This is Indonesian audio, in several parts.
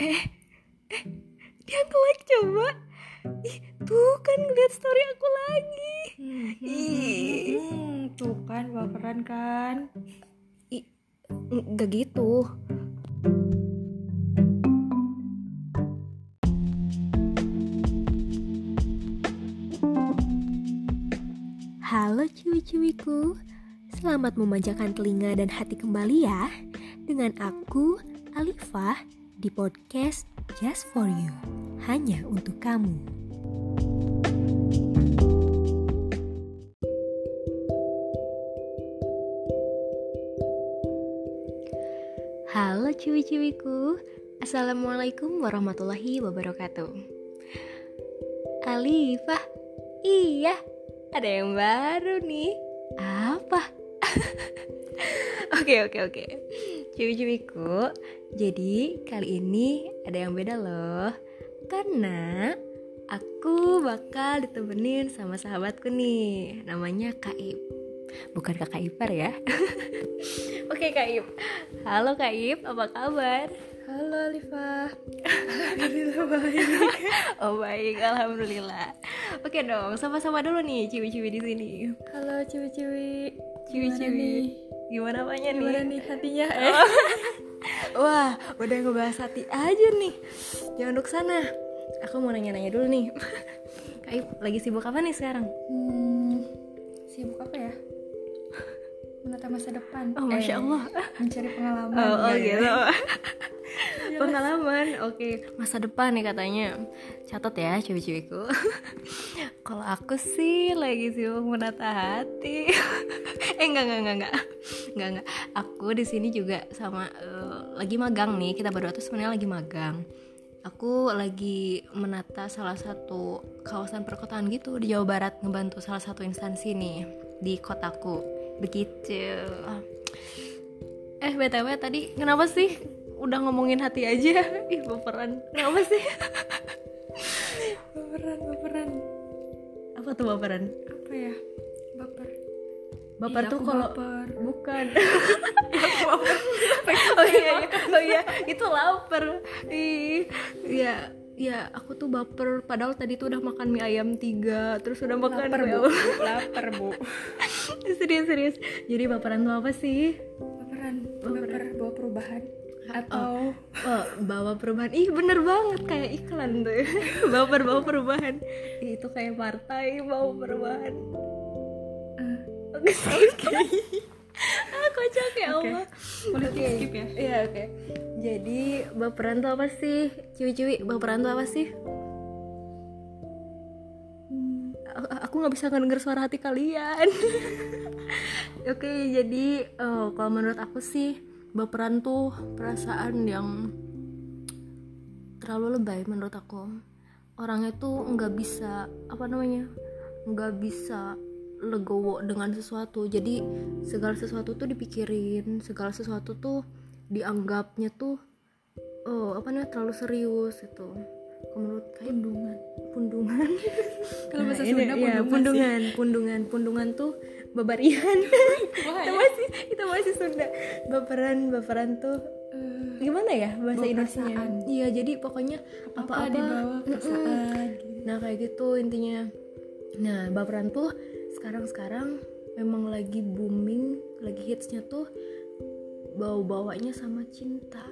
Eh, eh, dia nge-like coba. Ih, tuh kan ngeliat story aku lagi. Hmm, Ih. hmm, tuh kan baperan kan. Ih, nggak gitu. Halo cuwi-cuwiku, selamat memanjakan telinga dan hati kembali ya Dengan aku, Alifah, di podcast Just For You Hanya untuk kamu. Halo cuwi-cuwiku Assalamualaikum warahmatullahi wabarakatuh. Alifah Iya Ada yang baru nih. Apa? Oke oke oke. Cuwi-cuwiku Jadi kali ini ada yang beda loh Karena Aku bakal ditemenin sama sahabatku nih Namanya Kaib Bukan kakak ipar ya Oke Kaib Halo Kaib, apa kabar? Halo Alifah. Alhamdulillah baik. Oh baik, alhamdulillah. Oke dong, sama-sama dulu nih ciwi-ciwi di sini. Halo ciwi-ciwi. Ciwi-ciwi. Gimana apanya nih? Gimana nih hatinya? Eh. Wah, udah ngebahas hati aja nih. Jangan duduk sana. Aku mau nanya-nanya dulu nih. Kaib, lagi sibuk apa nih sekarang? Hmm, sibuk apa ya? Menata masa depan. Oh, Masya Eh, Allah. Mencari pengalaman. Oh, oh Enggak ya? gitu. Pengalaman, oke masa depan nih katanya. Catat ya, ciwi-ciwiku. Kalau aku sih lagi sibuk menata hati. eh enggak enggak enggak enggak. Enggak enggak. Aku di sini juga sama eh, lagi magang nih. Kita berdua tuh sebenarnya lagi magang. Aku lagi menata salah satu kawasan perkotaan gitu di Jawa Barat ngebantu salah satu instansi nih di kotaku. Begitu. Eh btw tadi kenapa sih udah ngomongin hati aja? Ih baperan. Kenapa sih? Baperan, baperan. Apa tuh baperan? Apa ya? Baper. Baper Iya, tuh aku kalau baper. bukan. oh iya, iya. oh iya, itu lapar. Ih, ya, ya aku tuh baper. Padahal tadi tuh udah makan mie ayam tiga, terus udah makan Lapar, mie Bu. Lapar, Bu. serius serius. Jadi baperan tuh apa sih? Baperan, baper bawa perubahan atau Oh, bawa perubahan. Ih, bener banget kayak iklan tuh. Baper bawa perubahan. Ih, itu kayak partai bawa perubahan. eh, Oke, oke. Ah, kocak ya. Allah. politik Oke. skip ya. Iya, oke. Jadi, baperan tuh apa sih? Ciwi-ciwi, baperan tuh apa sih? Hmm, Aku nggak bisa ngedenger suara hati kalian. oke, jadi eh, kalau menurut aku sih baperan tuh perasaan yang terlalu lebay menurut aku. Orangnya tuh nggak bisa apa namanya, nggak bisa legowo dengan sesuatu. Jadi segala sesuatu tuh dipikirin, segala sesuatu tuh dianggapnya tuh oh apa namanya terlalu serius itu. Menurut kayak pundungan, pundungan. Kalau bahasa ini, Sunda iya, pundungan sih. pundungan, pundungan, tuh babarian. Itu ya. masih itu masih Sunda. Baperan, baperan tuh Eh, gimana ya bahasa Indonesia? Iya, jadi pokoknya apa-apa dibawa perasaan gitu. Nah, kayak gitu intinya. Nah, baperan tuh sekarang-sekarang memang lagi booming, lagi hitsnya tuh bawa-bawanya sama cinta.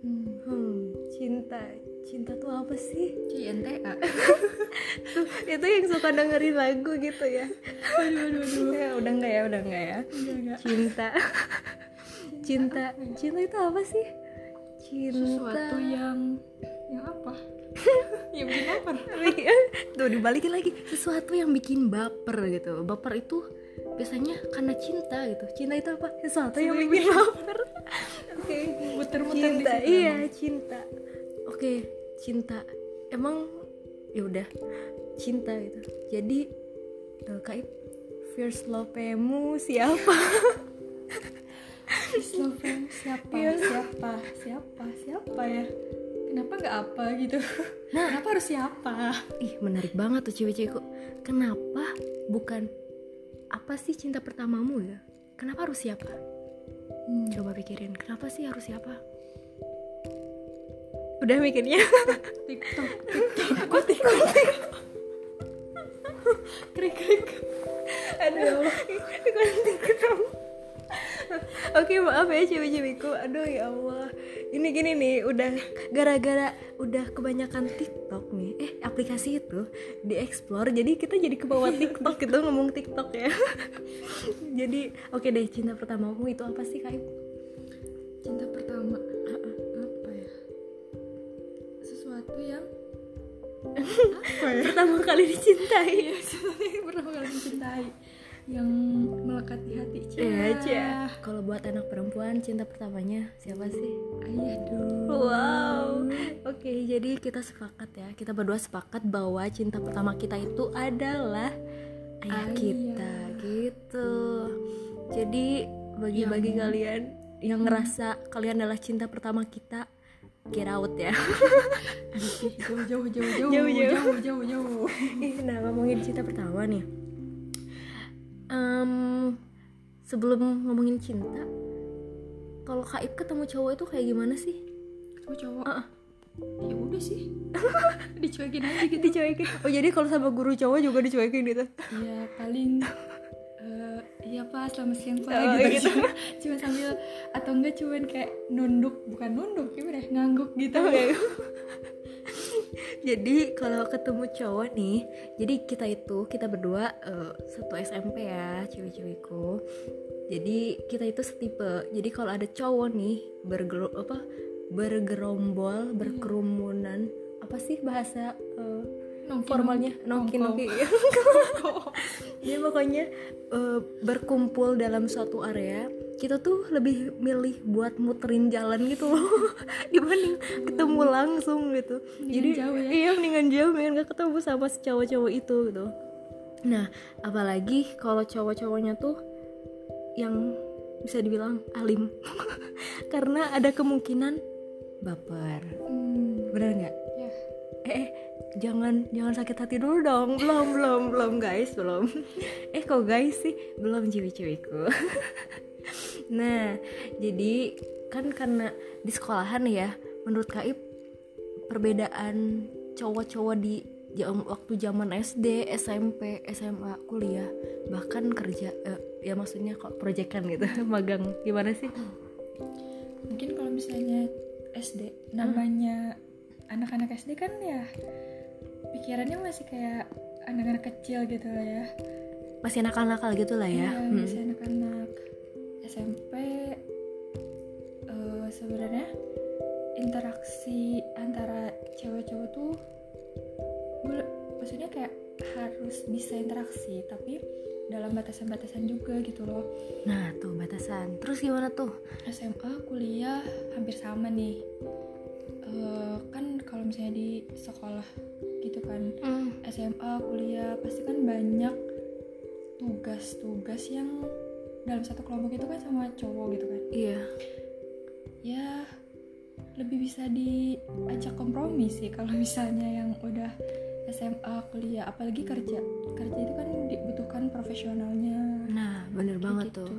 Hmm. Hmm, cinta. Cinta tuh apa sih? Tuh, itu yang suka dengerin lagu gitu ya. Aduh, aduh, aduh. ya udah enggak ya, udah enggak ya. Enggak. Cinta. cinta. Cinta itu apa sih? Cinta. Sesuatu yang yang apa? yang bikin baper. Tuh dibalikin lagi sesuatu yang bikin baper gitu. Baper itu biasanya karena cinta gitu. Cinta itu apa? Sesuatu yang bikin baper. Oke. Muter-muter di Cinta. situ Iya, emang. cinta. Oke, cinta. Emang ya udah cinta gitu. Jadi eh, kayak first love-mu siapa? Sloven siapa? Iya. Siapa? Siapa? Siapa ya? Kenapa nggak apa gitu? Nah. Kenapa harus siapa? Ih, menarik banget tuh cewek-cewekku. Kenapa bukan apa sih cinta pertamamu ya? Kenapa harus siapa? Hmm. Coba pikirin, kenapa sih harus siapa? udah mikirnya TikTok TikTok kok TikTok krik krik aduh TikTok Oke maaf ya cewek-cewekku Aduh ya Allah. Ini gini nih Udah gara-gara Udah kebanyakan TikTok nih. Eh aplikasi itu Di explore Jadi kita jadi ke bawah TikTok gitu Ngomong TikTok ya. Jadi Oke deh cinta pertamamu itu apa sih Kak Ibu? cinta pertama apa ya? Sesuatu yang apa ya? Pertama kali dicintai. Iya, sesuatu yang pertama kali mencintai yang melekat di hati Cia. Aja Kalau buat anak perempuan Cinta pertamanya Siapa sih? ayah dong Wow. Oke, jadi kita sepakat ya. Kita berdua sepakat bahwa cinta pertama kita itu adalah ayah Ayah. kita gitu. Jadi bagi-bagi kalian yang ngerasa kalian adalah cinta pertama kita, get out ya. Jauh jauh jauh jauh Jauh, jauh. jauh jauh jauh nah ngomongin cinta pertama nih. Em, sebelum ngomongin cinta, kalau Kaib ketemu cowok itu kayak gimana sih? ketemu cowok Ah, ah. ya udah sih dicuekin aja gitu Dicuekin. Oh jadi kalau sama guru cowok juga dicuekin gitu? ya paling eh, iya pak selamat siang pak Oh, gitu, gitu. Cuma, cuma sambil atau enggak cuman kayak nunduk bukan nunduk gimana ya ngangguk gitu Oke. jadi kalau ketemu cowok nih, jadi kita itu kita berdua eh, satu SMP ya, cewek-cewekku. Jadi kita itu setipe. Jadi kalau ada cowok nih bergero apa bergerombol, berkerumunan, apa sih bahasa eh, Nongki, formalnya nongki nongko. nongki ya pokoknya eh, berkumpul dalam suatu area kita tuh lebih milih buat muterin jalan gitu loh. Dibanding ketemu langsung gitu. Mendingan jadi jauh ya. iya mendingan jauh mendingan gak ketemu sama si cowok-cowok itu gitu. Nah apalagi kalau cowok-cowoknya tuh yang bisa dibilang alim. Karena ada kemungkinan baper. Hmm, bener nggak? Ya. Eh, eh jangan jangan sakit hati dulu dong. Belum belum belum guys belum. Eh kok guys sih? Belum cewek-cewekku nah jadi kan karena di sekolahan ya menurut Kaib perbedaan cowok-cowok di jam waktu zaman SD, SMP, SMA, kuliah bahkan kerja eh, ya maksudnya kok proyekan gitu magang. Gimana sih? Mungkin kalau misalnya SD namanya anak-anak SD kan ya pikirannya masih kayak anak-anak kecil gitu lah ya. Masih nakal-nakal gitu lah ya. Iya, Hmm. masih anak-anak SMP eh, sebenarnya interaksi antara cewek cowok tuh bel- maksudnya kayak harus bisa interaksi tapi dalam batasan-batasan juga gitu loh. Nah tuh batasan. Terus gimana tuh? SMA kuliah hampir sama nih. Eh, kan kalau misalnya di sekolah gitu kan SMA kuliah pasti kan banyak tugas-tugas yang dalam satu kelompok itu kan sama cowok gitu kan iya ya lebih bisa diajak kompromi sih kalau misalnya yang udah SMA kuliah apalagi kerja kerja itu kan dibutuhkan profesionalnya Nah, bener banget gitu. tuh.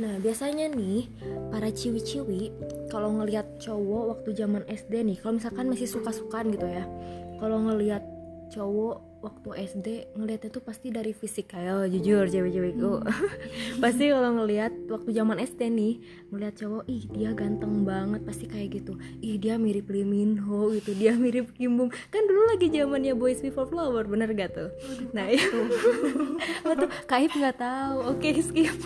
Nah, biasanya nih para ciwi-ciwi kalau ngelihat cowok waktu zaman SD nih, kalau misalkan masih suka-sukaan gitu ya. Kalau ngelihat cowok waktu SD ngelihatnya tuh pasti dari fisik kayak jujur cewek-cewekku. pasti kalau ngelihat waktu zaman SD nih, ngelihat cowok, ih dia ganteng banget pasti kayak gitu. Ih dia mirip Lee Min Ho gitu, dia mirip Kim Bum. Kan dulu lagi zamannya Boys Before Flower, bener gak tuh? Nah, itu. Waktu Kaib nggak tahu. Oke, skip.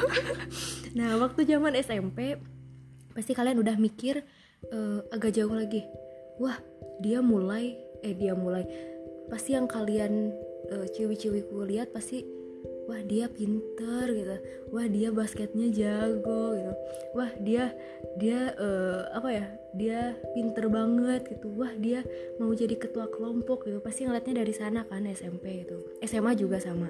nah, waktu zaman SMP pasti kalian udah mikir eh, agak jauh lagi. Wah, dia mulai eh dia mulai pasti yang kalian eh, ciwi-ciwiku lihat pasti wah dia pinter gitu. Wah dia basketnya jago gitu. Wah dia dia eh, apa ya dia pinter banget gitu. Wah dia mau jadi ketua kelompok gitu. Pasti ngeliatnya dari sana kan SMP gitu. SMA juga sama.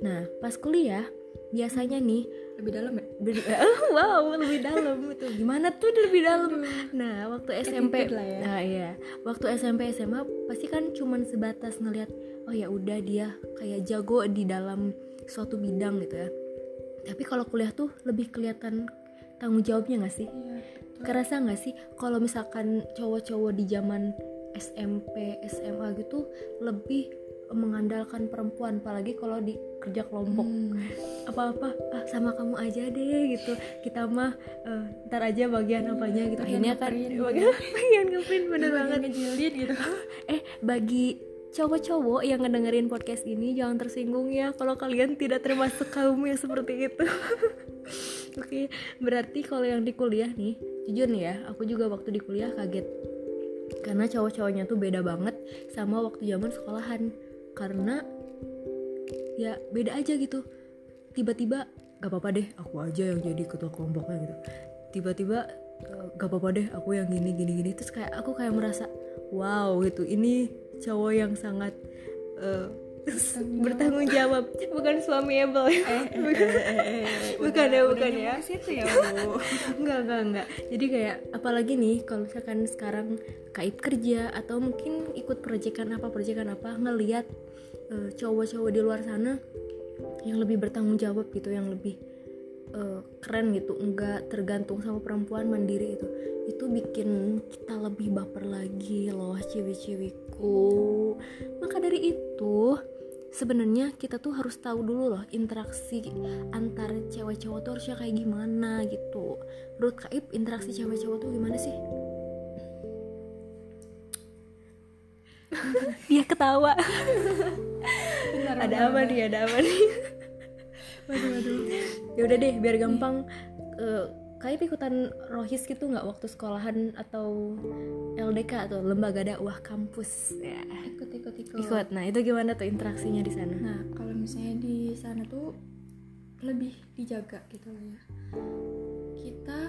Nah pas kuliah biasanya nih lebih dalam ya ber- wow lebih dalam itu gimana tuh lebih dalam? Nah waktu SMP lah ya. nah iya. Waktu SMP SMA pasti kan cuman sebatas ngelihat oh ya udah dia kayak jago di dalam suatu bidang gitu ya. Tapi kalau kuliah tuh lebih kelihatan tanggung jawabnya nggak sih? Iya kerasa nggak sih kalau misalkan cowok-cowok di zaman SMP SMA gitu lebih mengandalkan perempuan apalagi kalau di kerja kelompok. Hmm. apa-apa ah sama kamu aja deh gitu. Kita mah uh, ntar aja bagian apanya gitu. Bagian akhirnya kan bagian bagian ngeprint bener banget. ngejilid gitu. Eh bagi cowok-cowok yang ngedengerin podcast ini jangan tersinggung ya kalau kalian tidak termasuk kaum yang seperti itu. Oke okay, berarti kalau yang di kuliah nih jujur nih ya aku juga waktu di kuliah kaget. Karena cowok-cowoknya tuh beda banget sama waktu zaman sekolahan karena ya beda aja gitu. Tiba-tiba gak apa-apa deh aku aja yang jadi ketua kelompoknya gitu. Tiba-tiba eh, gak apa-apa deh aku yang gini gini gini. Terus kayak aku kayak merasa wow gitu. Ini cowok yang sangat uh, bertanggung jawab. bukan suami able eh, eh, eh, eh, bukan ya bukan ya? situ ya bu. Enggak enggak enggak. Jadi kayak apalagi nih kalau misalkan sekarang kait kerja atau mungkin ikut proyekan apa proyekan apa ngelihat uh, cowok-cowok di luar sana yang lebih bertanggung jawab gitu yang lebih uh, keren gitu enggak tergantung sama perempuan mandiri itu. Itu bikin kita lebih baper lagi loh cewek-cewekku. Maka dari itu sebenarnya kita tuh harus tahu dulu loh interaksi antar cewek cowok tuh harusnya kayak gimana gitu. Menurut Kaib interaksi cewek cowok tuh gimana sih? Dia ketawa. Benar, ada apa nih? Ada apa nih? Waduh waduh. Ya udah deh biar gampang uh, kayak ikutan rohis gitu nggak waktu sekolahan atau LDK atau lembaga dakwah kampus? Ya. Ikut ikut ikut. Ikut. Nah itu gimana tuh interaksinya di sana? Nah kalau misalnya di sana tuh lebih dijaga gitu lah ya. Kita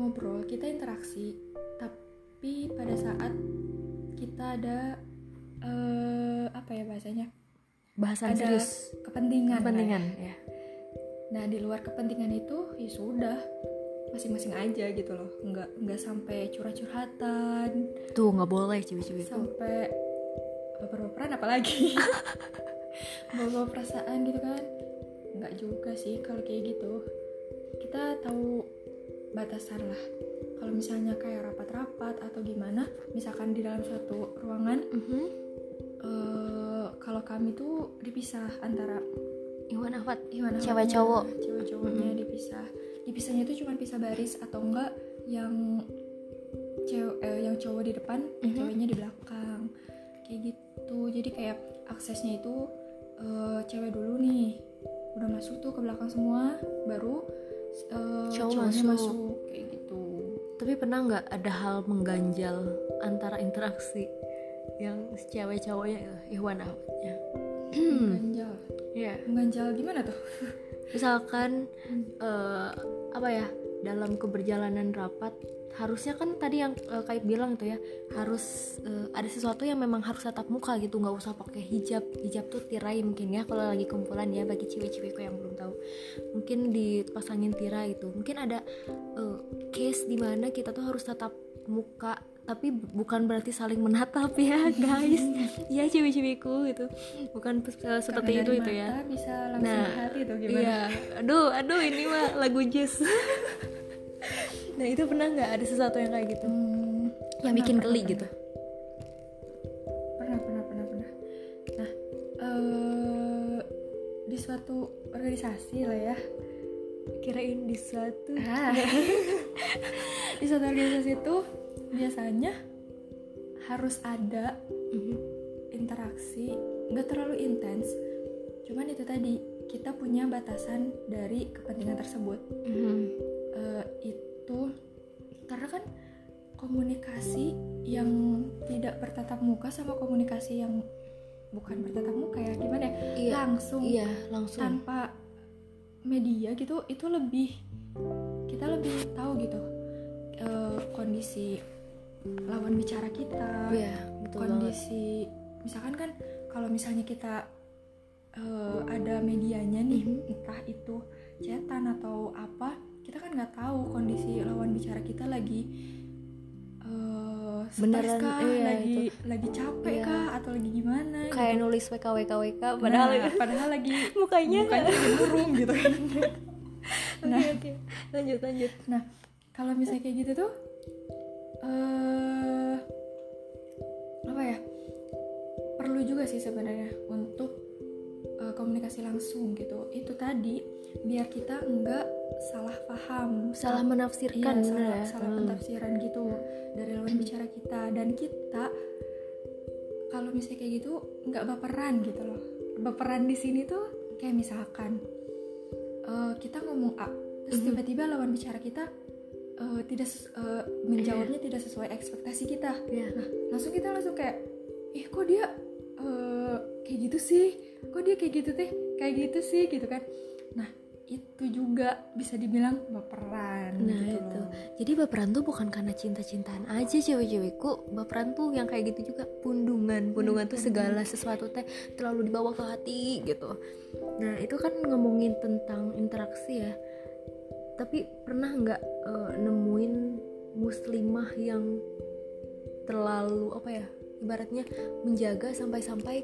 ngobrol kita interaksi tapi pada saat kita ada uh, apa ya bahasanya? Bahasan ada serius. kepentingan kepentingan. Ya nah di luar kepentingan itu ya sudah masing-masing aja gitu loh. Nggak nggak sampai curhat-curhatan. Tuh nggak boleh cewek-cewek sampai baper-baperan apalagi. Bawa perasaan gitu kan. Nggak juga sih kalau kayak gitu. Kita tahu batasan lah. Kalau misalnya kayak rapat-rapat atau gimana misalkan di dalam suatu ruangan mm -hmm. uh, kalau kami tuh dipisah antara Iwan Ahmad. Iwan cewek cowok. cewek cowoknya hmm. dipisah. Dipisahnya itu cuma pisah baris atau enggak yang cewek eh, yang cowok di depan mm-hmm. ceweknya di belakang. Kayak gitu. Jadi kayak aksesnya itu uh, cewek dulu nih. Udah masuk tuh ke belakang semua baru uh, cowok masuk. masuk. Kayak gitu. Tapi pernah nggak ada hal mengganjal antara interaksi yang cewek cowoknya Iwan Ahmadnya? Mengganjal. ya yeah. mengganjal gimana tuh misalkan hmm. uh, apa ya dalam keberjalanan rapat harusnya kan tadi yang uh, kayak bilang itu ya harus uh, ada sesuatu yang memang harus tatap muka gitu nggak usah pakai hijab hijab tuh tirai mungkin ya kalau lagi kumpulan ya bagi cewek-cewekku yang belum tahu mungkin dipasangin tirai itu mungkin ada uh, case di mana kita tuh harus tatap muka tapi bukan berarti saling menatap ya guys. Ya cewek-cewekku gitu. Bukan uh, seperti itu itu ya. bisa langsung nah, hati tuh gimana? iya. Aduh aduh ini mah lagu jazz. Nah itu pernah nggak ada sesuatu yang kayak gitu? Hmm, yang bikin geli gitu? Pernah pernah pernah pernah. Nah uh, di suatu organisasi lah ya. Kirain di suatu ah. di suatu organisasi itu biasanya harus ada mm-hmm. interaksi nggak terlalu intens cuman itu tadi kita punya batasan dari kepentingan tersebut mm-hmm. uh, itu karena kan komunikasi yang tidak bertatap muka sama komunikasi yang bukan bertatap muka ya gimana ya iya, langsung iya langsung tanpa media gitu itu lebih kita lebih tahu gitu uh, kondisi lawan bicara kita yeah, betul kondisi banget. misalkan kan kalau misalnya kita uh, ada medianya nih mm -hmm. entah itu cetan atau apa kita kan nggak tahu kondisi lawan bicara kita lagi uh, beneran kah, iya, lagi itu. lagi capek iya. kah atau lagi gimana kayak gitu. nulis WK WK WK padahal nah, padahal lagi mukanya mukanya lagi murung gitu nah oke okay, okay. lanjut lanjut nah kalau misalnya kayak gitu tuh uh, apa ya perlu juga sih sebenarnya untuk uh, komunikasi langsung gitu itu tadi biar kita enggak salah paham salah menafsirkan iya, salah, ya? salah hmm. penafsiran gitu dari lawan bicara kita dan kita kalau misalnya kayak gitu nggak baperan gitu loh baperan di sini tuh kayak misalkan uh, kita ngomong A terus mhm. tiba-tiba lawan bicara kita uh, tidak uh, menjawabnya yeah. tidak sesuai ekspektasi kita. Yeah. nah langsung kita langsung kayak ih kok dia uh, kayak gitu sih? Kok dia kayak gitu teh? Kayak gitu sih? Gitu kan. Nah itu juga bisa dibilang baperan nah gitu itu. loh. jadi baperan tuh bukan karena cinta-cintaan aja cewek-cewekku baperan tuh yang kayak gitu juga? Pundungan. Pundungan hmm, tuh segala sesuatu teh terlalu dibawa ke hati gitu. Nah itu kan ngomongin tentang interaksi ya tapi pernah nggak uh, nemuin muslimah yang terlalu apa ya ibaratnya menjaga sampai-sampai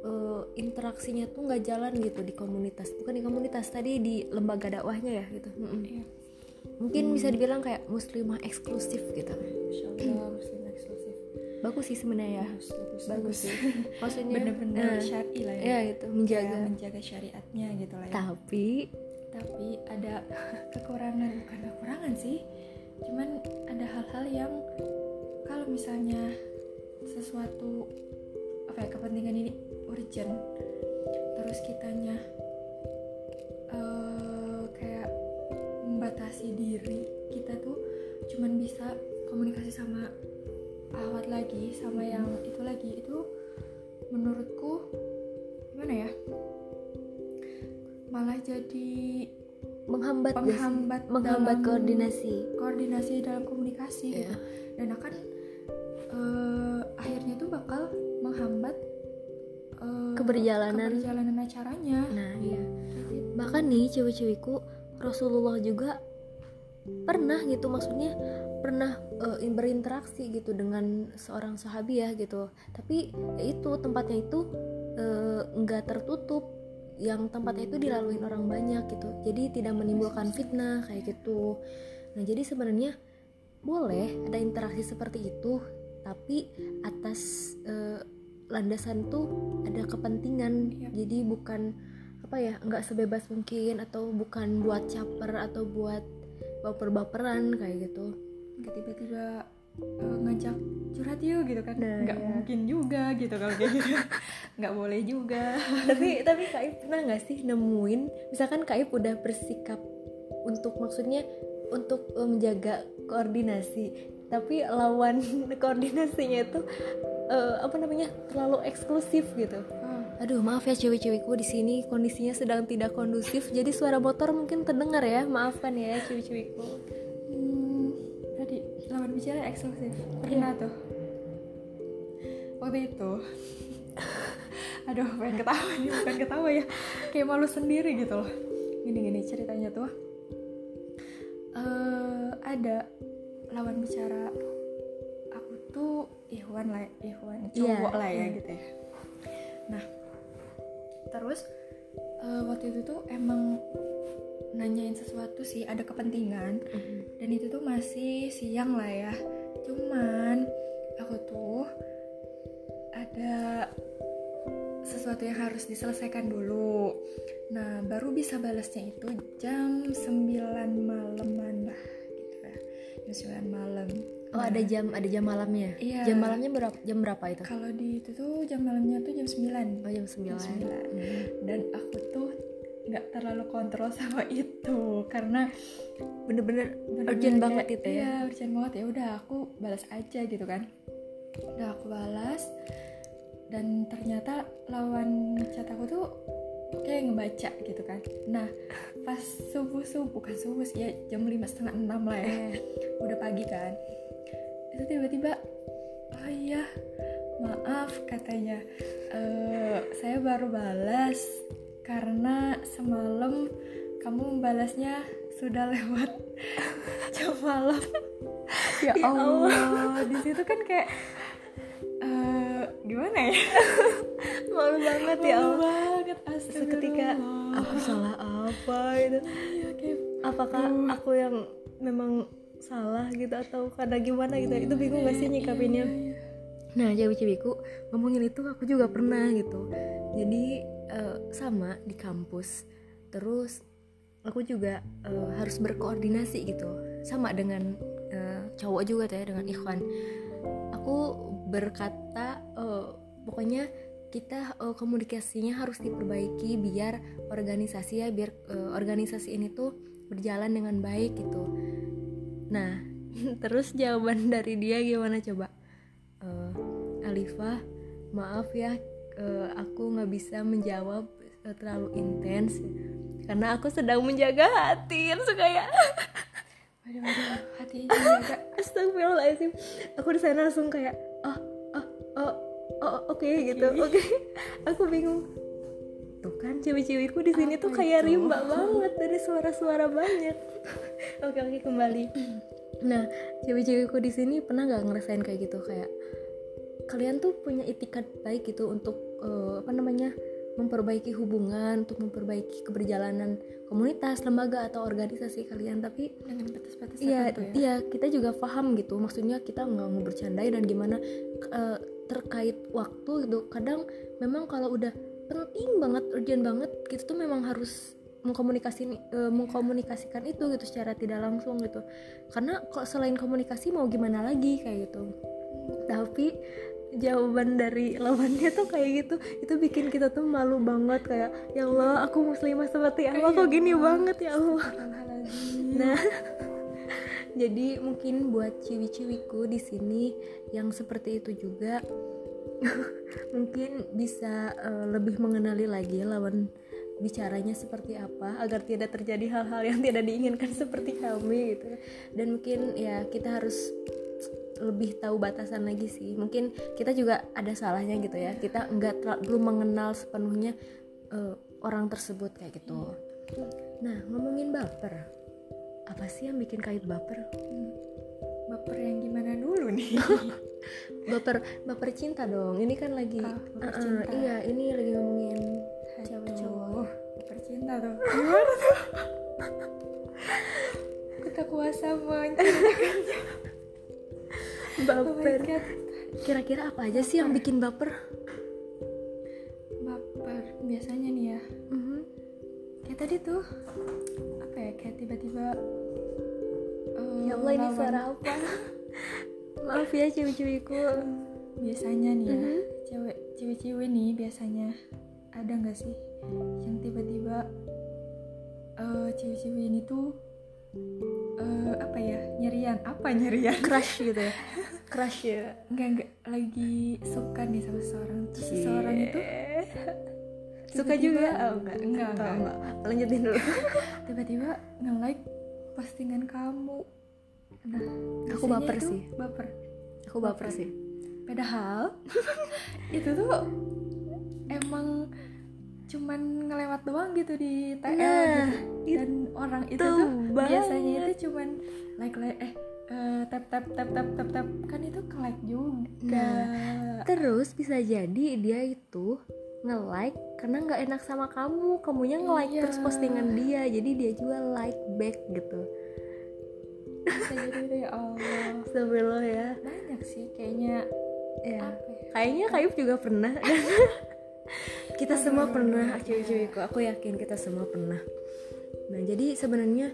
uh, interaksinya tuh nggak jalan gitu di komunitas. Bukan di komunitas tadi di lembaga dakwahnya ya gitu. Mm -mm. Iya. mungkin hmm. bisa dibilang kayak muslimah eksklusif gitu. Muslimah eksklusif. Bagus sih sebenarnya ya. Bagus, bagus, sih maksudnya bener-bener uh, syari lah ya, ya itu menjaga. Ya, menjaga syariatnya gitu lah ya. Tapi tapi ada kekurangan bukan kekurangan sih. Cuman ada hal-hal yang kalau misalnya sesuatu apa ya kepentingan ini urgent terus kitanya uh, kayak membatasi diri kita tuh cuman bisa komunikasi sama awat lagi sama yang itu lagi itu menurutku gimana ya malah jadi menghambat menghambat menghambat koordinasi. koordinasi dalam komunikasi yeah. gitu dan akan uh, akhirnya tuh bakal menghambat uh, keberjalanan. keberjalanan acaranya. Nah iya. Bahkan nih cewek-cewekku Rasulullah juga pernah gitu maksudnya pernah uh, berinteraksi gitu dengan seorang sahabi ya gitu. Tapi ya itu tempatnya itu nggak uh, tertutup yang tempatnya itu dilalui orang banyak gitu. Jadi tidak menimbulkan fitnah kayak gitu. Nah jadi sebenarnya boleh ada interaksi seperti itu tapi atas uh, landasan tuh ada kepentingan. Ya. jadi bukan apa ya nggak sebebas mungkin atau bukan buat caper atau buat baper-baperan kayak gitu. Nggak tiba-tiba uh, ngajak curhat yuk gitu kan. Nah, nggak ya. mungkin juga gitu kalau kayak gitu. Nggak boleh juga. Tapi tapi Kaib pernah nggak sih nemuin misalkan Kaib udah bersikap untuk maksudnya untuk uh, menjaga koordinasi tapi lawan koordinasinya itu uh, apa namanya terlalu eksklusif gitu. Hmm. aduh maaf ya cewek-cewekku di sini kondisinya sedang tidak kondusif jadi suara motor mungkin terdengar ya. Maafkan ya cewek-cewekku bicara eksklusif. Pernah yeah. tuh. Waktu itu. Aduh pengen ketawa nih bukan ketawa ya. Kayak malu sendiri gitu loh. Gini gini ceritanya tuh. Uh, ada lawan bicara aku tuh Ikhwan lah Ikhwan iya, cowok yeah, lah ya yeah. gitu ya. Nah terus uh, waktu itu tuh emang nanyain sesuatu sih ada kepentingan mm-hmm. dan itu tuh masih siang lah ya cuman aku tuh ada sesuatu yang harus diselesaikan dulu nah baru bisa balasnya itu jam 9 malaman lah gitu ya jam 9 malam Oh nah, ada jam ada jam malamnya. Iya. Jam malamnya berapa jam berapa itu? Kalau di itu tuh jam malamnya tuh jam 9 Oh jam 9 Jam 9 hmm. Dan aku tuh nggak terlalu kontrol sama itu karena bener-bener urgent banget itu ya. Iya urgent banget ya udah aku balas aja gitu kan. Udah aku balas dan ternyata lawan chat aku tuh kayak ngebaca gitu kan nah pas subuh subuh bukan subuh sih ya jam lima setengah enam lah ya eh. udah pagi kan itu tiba-tiba oh iya maaf katanya e, saya baru balas karena semalam kamu membalasnya sudah lewat jam malam. Ya, ya Allah, Allah. di situ kan kayak gimana ya? Malu banget ya malu banget seketika aku salah apa gitu. Ya, kayak, apakah uh. aku yang memang salah gitu atau karena gimana gitu? Itu bingung gak sih nyikapinnya? iya, iya. nah cewek-cewekku ngomongin itu aku juga pernah gitu. Jadi uh, sama di kampus. Terus aku juga uh, harus berkoordinasi gitu. Sama dengan uh, cowok juga tuh ya dengan Ikhwan. Aku berkata uh, pokoknya kita uh, komunikasinya harus diperbaiki biar organisasi ya biar uh, organisasi ini tuh berjalan dengan baik gitu. Nah terus jawaban dari dia gimana coba? Uh, Alifah maaf ya uh, aku nggak bisa menjawab uh, terlalu intens. Karena aku sedang menjaga hati waduh waduh hati jaga astagfirullahaladzim. Aku di sana langsung kayak oh oh oh oh oke okay, gitu. Oke. Okay. aku bingung. Tuh kan cewek-cewekku di sini tuh kayak itu? rimba banget dari suara-suara banyak. Oke oke kembali. Nah cewek-cewekku di sini pernah nggak ngerasain kayak gitu? Kayak kalian tuh punya itikat baik gitu untuk uh, apa namanya memperbaiki hubungan untuk memperbaiki keberjalanan komunitas lembaga atau organisasi kalian. Tapi dengan batas-batas iya ya? iya kita juga paham gitu. Maksudnya kita nggak mau bercandai dan gimana uh, terkait waktu gitu. Kadang memang kalau udah penting banget urgent banget gitu tuh memang harus mengkomunikasi uh, mengkomunikasikan itu gitu secara tidak langsung gitu. Karena kok selain komunikasi mau gimana lagi kayak gitu. Tapi jawaban dari lawannya tuh kayak gitu. Itu bikin kita tuh malu banget kayak ya Allah aku muslimah seperti apa kok gini banget ya Allah. Nah jadi mungkin buat ciwi-ciwiku di sini yang seperti itu juga mungkin bisa uh, lebih mengenali lagi lawan bicaranya seperti apa agar tidak terjadi hal-hal yang tidak diinginkan seperti kami gitu. Dan mungkin ya kita harus lebih tahu batasan lagi sih. Mungkin kita juga ada salahnya gitu ya. Kita nggak belum mengenal sepenuhnya uh, orang tersebut kayak gitu. Nah ngomongin baper. Apa sih yang bikin kait baper? Hmm. baper yang gimana dulu nih? Baper baper cinta dong. Ini kan lagi oh, uh, uh, iya ini lagi ngomongin cewek cowok. baper cinta tuh. Gimana tuh? Kita kuasa menceritakannya baper. Oh kira-kira apa aja sih yang bikin baper? Baper biasanya nih ya. Mm-hmm. kayak tadi tuh apa ya kayak tiba-tiba uh, ya Allah ini suara apa? Maaf ya cewek-cewekku. Biasanya nih ya mm-hmm. cewek cewek-cewek nih biasanya ada nggak sih yang tiba-tiba uh, cewek-cewek ini tuh uh, apa ya? Nyerian. Apa nyerian? Crush gitu ya? Crush ya? Enggak enggak lagi suka nih sama seseorang. Terus yeah. seseorang itu suka juga? Oh enggak enggak enggak, oh, enggak. lanjutin dulu. Tiba-tiba nge-like postingan kamu. Nah aku baper sih. baper. Aku baper, baper. sih. Padahal itu tuh emang cuman ngelewat doang gitu di TL nah, gitu. dan orang itu tuh banget. biasanya itu cuman like like eh uh, tap tap tap tap tap tap. Kan itu ke like juga. Nah, terus bisa jadi dia itu nge-like karena nggak enak sama kamu. Kamunya nge-like iya. terus postingan dia. Jadi dia juga like back gitu. Bisa jadi ya Allah. Sebelum ya. Banyak sih kayaknya. Ya, ya? kayaknya Kayuf juga pernah kita semua pernah cewek-cewekku aku yakin kita semua pernah. Nah jadi sebenarnya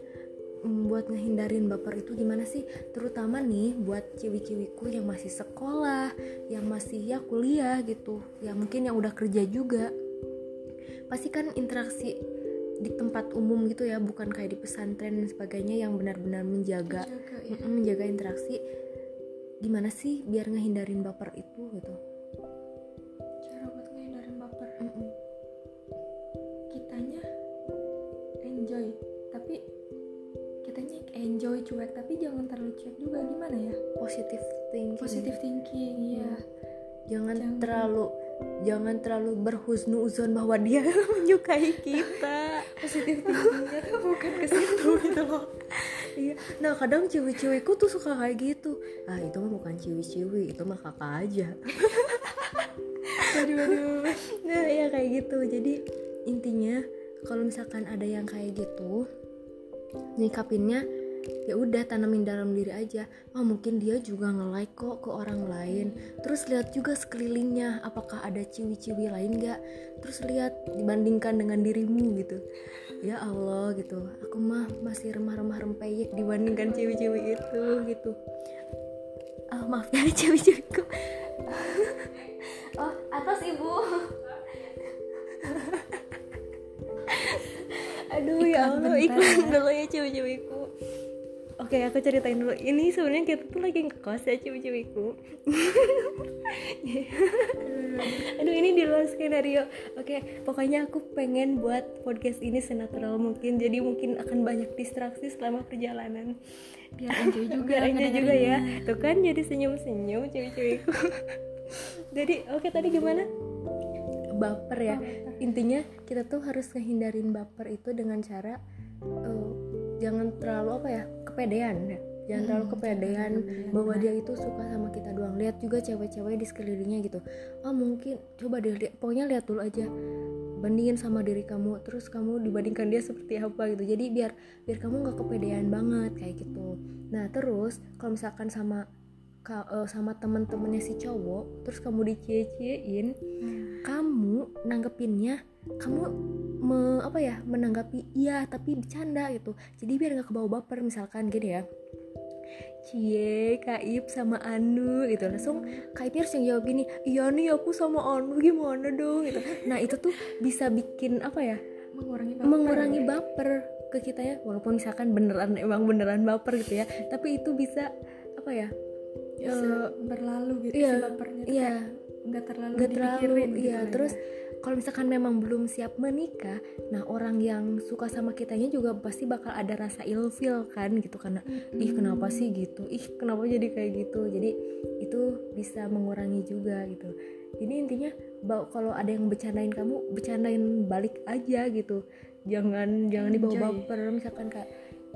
mm, buat ngehindarin baper itu gimana sih? Terutama nih buat cewek-cewekku yang masih sekolah yang masih ya kuliah gitu ya mungkin yang udah kerja juga. Pasti kan interaksi di tempat umum gitu ya bukan kayak di pesantren dan sebagainya yang benar-benar menjaga menjaga, ya. menjaga interaksi. Gimana sih biar ngehindarin baper itu gitu enjoy cuek tapi jangan terlalu cuek juga. Gimana ya? Positive thinking. Positive thinking ya jangan, jangan. terlalu jangan terlalu berhusnuzon bahwa dia menyukai kita. Positive thinkingnya tuh bukan ke situ gitu loh. Iya. Nah kadang cewek-cewekku tuh suka kayak gitu. Ah itu mah bukan cewek-cewek itu mah kakak aja. Aduh aduh nah ya kayak gitu. Jadi intinya kalau misalkan ada yang kayak gitu nyikapinnya ya udah tanamin dalam diri aja. Oh mungkin dia juga nge-like kok ke orang lain. Terus lihat juga sekelilingnya apakah ada ciwi-ciwi lain gak terus lihat dibandingkan dengan dirimu gitu. Ya Allah gitu. Aku mah masih remah-remah rempeyek dibandingkan ciwi-ciwi itu gitu. Oh, maaf ya ciwi-ciwiku. Oh atas ibu. Aduh ya Allah iklan dulu ya cewek-cewekku Oke aku ceritain dulu. Ini sebenarnya kita tuh lagi ngekos ya cewek-cewekku Aduh ini di luar skenario. Oke pokoknya aku pengen buat podcast ini senatural mungkin. Jadi mungkin akan banyak distraksi selama perjalanan. Biar enjoy juga Biar enjoy juga ya. Tuh kan jadi senyum-senyum cewek-cewekku Jadi oke tadi gimana? baper ya. Intinya kita tuh harus ngehindarin baper itu dengan cara uh, jangan terlalu apa ya kepedean ya. Jangan terlalu hmm, kepedean bahwa dia itu suka sama kita doang. Lihat juga cewek-cewek di sekelilingnya gitu. Oh mungkin coba deh lihat pokoknya lihat dulu aja. Bandingin sama diri kamu terus kamu dibandingkan dia seperti apa gitu. Jadi biar biar kamu nggak kepedean banget kayak gitu. Nah terus kalau misalkan sama uh, sama teman-temannya si cowok terus kamu dicie-ciein hmm. Kamu nanggepinnya kamu me, apa ya menanggapi iya tapi bercanda gitu. Jadi biar nggak kebawa baper misalkan gini ya. Cie, Kaib sama Anu gitu. Langsung Kaib harus yang jawab gini iya nih aku sama Anu gimana dong? Gitu. Nah itu tuh bisa bikin apa ya mengurangi baper, mengurangi baper ke kita ya. Walaupun misalkan beneran emang beneran baper gitu ya. Tapi itu bisa apa ya uh, berlalu gitu iya, si bapernya iya nggak terlalu nggak terlalu gitu iya terus kalau misalkan memang belum siap menikah nah orang yang suka sama kitanya juga pasti bakal ada rasa ilfil kan gitu karena mm-hmm. ih kenapa sih gitu? Ih kenapa jadi kayak gitu? Jadi itu bisa mengurangi juga gitu. Jadi intinya kalau ada yang bercandain kamu bercandain balik aja gitu. Jangan jangan dibawa baper misalkan kayak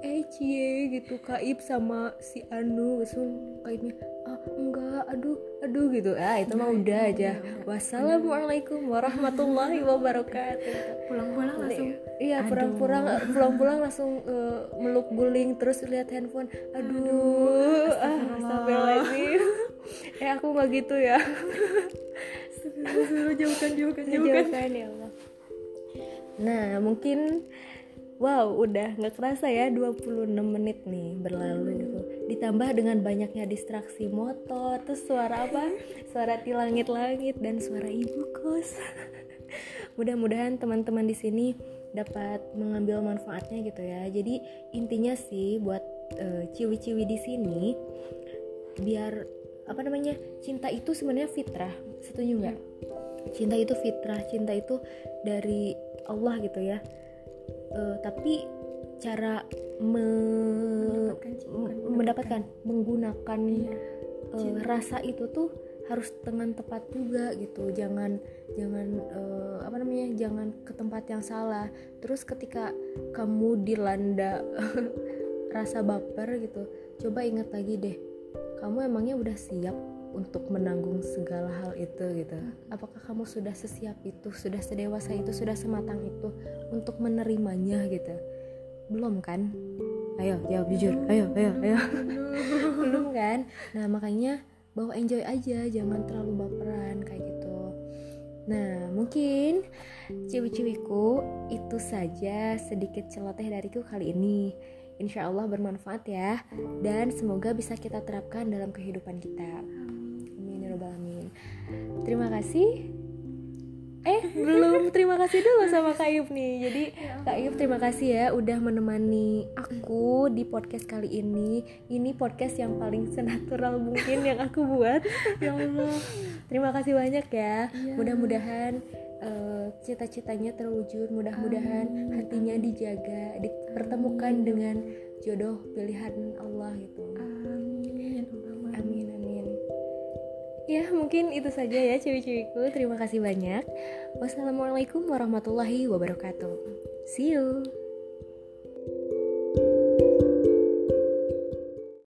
eh cie gitu kaib sama si Anu langsung kaibnya ah enggak aduh aduh gitu. Ah itu mah udah aja. wassalamualaikum warahmatullahi wabarakatuh. Pulang-pulang langsung. iya pulang-pulang pulang-pulang langsung uh, meluk guling terus lihat handphone. Aduh, aduh ah astagfirullahaladzim. Eh aku nggak gitu ya. Jauhkan jauhkan. Jauhkan ya Allah. Nah mungkin Wow, udah nggak kerasa ya 26 menit nih berlalu gitu. Ditambah dengan banyaknya distraksi motor, terus suara apa? Suara di langit-langit dan suara ibu kos. Mudah-mudahan teman-teman di sini dapat mengambil manfaatnya gitu ya. Jadi intinya sih buat uh, ciwi-ciwi di sini biar apa namanya? Cinta itu sebenarnya fitrah. Setuju nggak? Cinta itu fitrah, cinta itu dari Allah gitu ya uh, tapi cara me mendapatkan, mendapatkan. menggunakan iya. uh, rasa itu tuh harus dengan tepat juga gitu. Jangan jangan uh, apa namanya jangan ke tempat yang salah. Terus ketika kamu dilanda rasa baper gitu coba ingat lagi deh. Kamu emangnya udah siap untuk menanggung segala hal itu gitu. Apakah kamu sudah sesiap itu sudah sedewasa itu sudah sematang itu untuk menerimanya gitu? Belum kan? Ayo jawab jujur. Ayo ayo ayo. Belum kan? Nah makanya bawa enjoy aja jangan terlalu baperan kayak gitu. Nah mungkin ciwi-ciwiku itu saja sedikit celoteh dariku kali ini. Insya Allah bermanfaat ya Dan semoga bisa kita terapkan dalam kehidupan kita terima kasih. Eh belum. Terima kasih dulu sama Kak Yub nih. Jadi Kak Yub terima kasih ya udah menemani aku di podcast kali ini. Ini podcast yang paling senatural mungkin yang aku buat. Ya Allah. Terima kasih banyak ya, ya. mudah-mudahan uh, cita-citanya terwujud. Mudah-mudahan hatinya dijaga dipertemukan dengan jodoh pilihan Allah gitu Ya mungkin itu saja ya cewek-cewekku. Terima kasih banyak. Wassalamualaikum warahmatullahi wabarakatuh. See you